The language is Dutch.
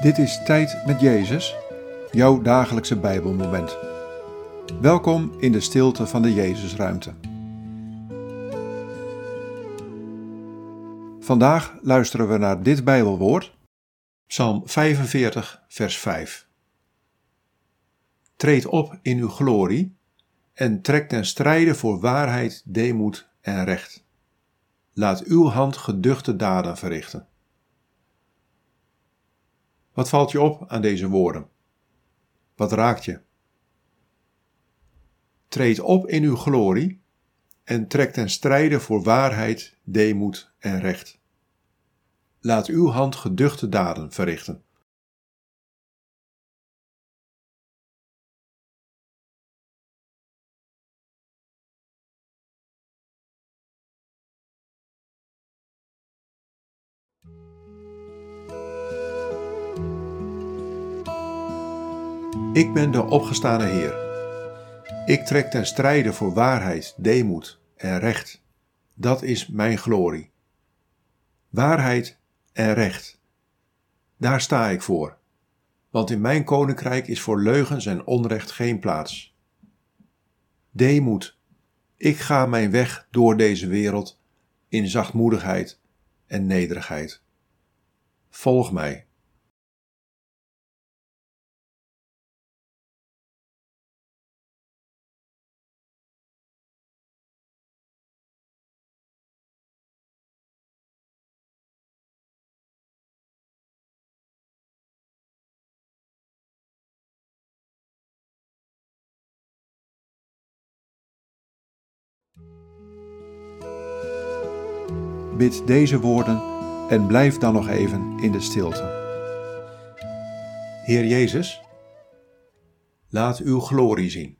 Dit is Tijd met Jezus, jouw dagelijkse Bijbelmoment. Welkom in de stilte van de Jezusruimte. Vandaag luisteren we naar dit Bijbelwoord, Psalm 45, vers 5. Treed op in uw glorie en trek ten strijde voor waarheid, deemoed en recht. Laat uw hand geduchte daden verrichten. Wat valt je op aan deze woorden? Wat raakt je? Treed op in uw glorie en trek ten strijde voor waarheid, deemoed en recht. Laat uw hand geduchte daden verrichten. Ik ben de opgestane Heer. Ik trek ten strijde voor waarheid, deemoed en recht. Dat is mijn glorie. Waarheid en recht. Daar sta ik voor. Want in mijn koninkrijk is voor leugens en onrecht geen plaats. Deemoed. Ik ga mijn weg door deze wereld in zachtmoedigheid en nederigheid. Volg mij. Bid deze woorden en blijf dan nog even in de stilte. Heer Jezus, laat uw glorie zien.